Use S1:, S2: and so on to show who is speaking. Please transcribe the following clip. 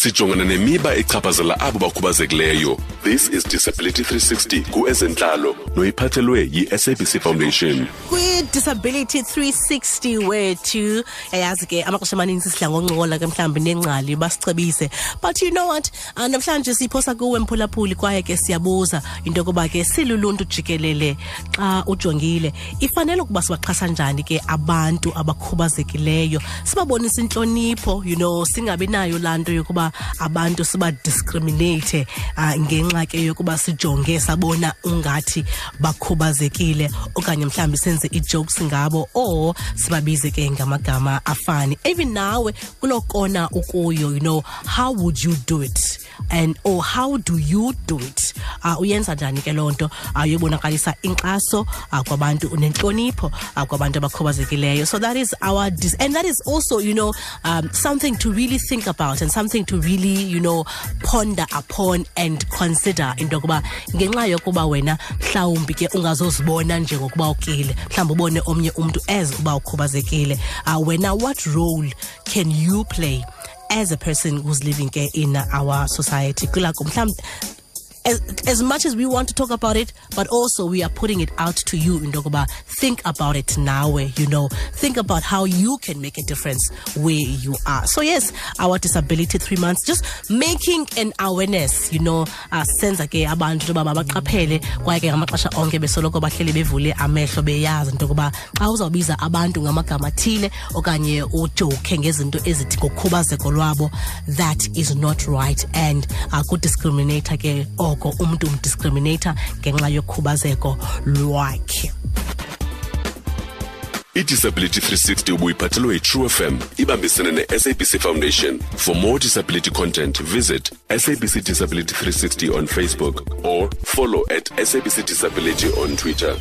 S1: sijongana nemiba echaphazela abo bakhubazekileyo. This is disability 360 kuezentlalo noyiphathelwe yi-sabc foundation.
S2: Kwi-disability 360 wethu yayazi ke amaxesha amaninzi sidla ngoncola ke mhlawumbi nengcali basicebise. But you know what? Uh, namhlanje siphosa kuwe mphulaphuli kwaye ke siyabuza into yokuba ke siluluntu jikelele xa ujongile. Ifanele ukuba sibaxhasa njani ke abantu abakhubazekileyo? Sibabonisa intlonipho you know singabi nayo laa nto yokuba abantu sibadiscriminate uh, ngenxa ke yokuba sijonge sabona ungathi bakhubazekile okanye mhlawumbi senze ii-jokes ngabo or sibabize ke ngamagama afani. Even nawe kuloo kona ukuyo you know how would you do it? And or how do you do it? Uh, uyenza njani ke loo nto? Uh, yobonakalisa inkxaso uh, kwabantu nentlonipho uh, kwabantu abakhubazekileyo. So that is our dis and that is also you know um, something to really think about and something to really you know ponder upon and consider into yokuba ngenxa yokuba wena mhlawumbi ke ungazozibona njengokuba ukile mhlawumbi ubone omnye umntu as uba ukhubazekile uh, wena what role can you play as a person who's living in our society as, as much as we want to talk about it, but also we are putting it out to you in Dogoba. Think about it now, where you know, think about how you can make a difference where you are. So yes, our disability three months, just making an awareness, you know, uh, senza ke abantu ba mabaqaphele kwaye ke ngamaxesha onke besoloko bahleli bevule amehlo beyazi into yokuba xa uzawubiza abantu ngamagama athile okanye ujoke ngezinto ezithi ngokhubazeko lwabo that is not right and uh, kudiscriminata ke oko umntu umdiscriminator ngenxa yokhubazeko lwakhe.
S1: Idisability 360 ubuyiphathelwe yi-true fm ibambisene ne-sabc foundation. For more disability content visit sabc disability 360 on facebook or follow at sabc disability on twitter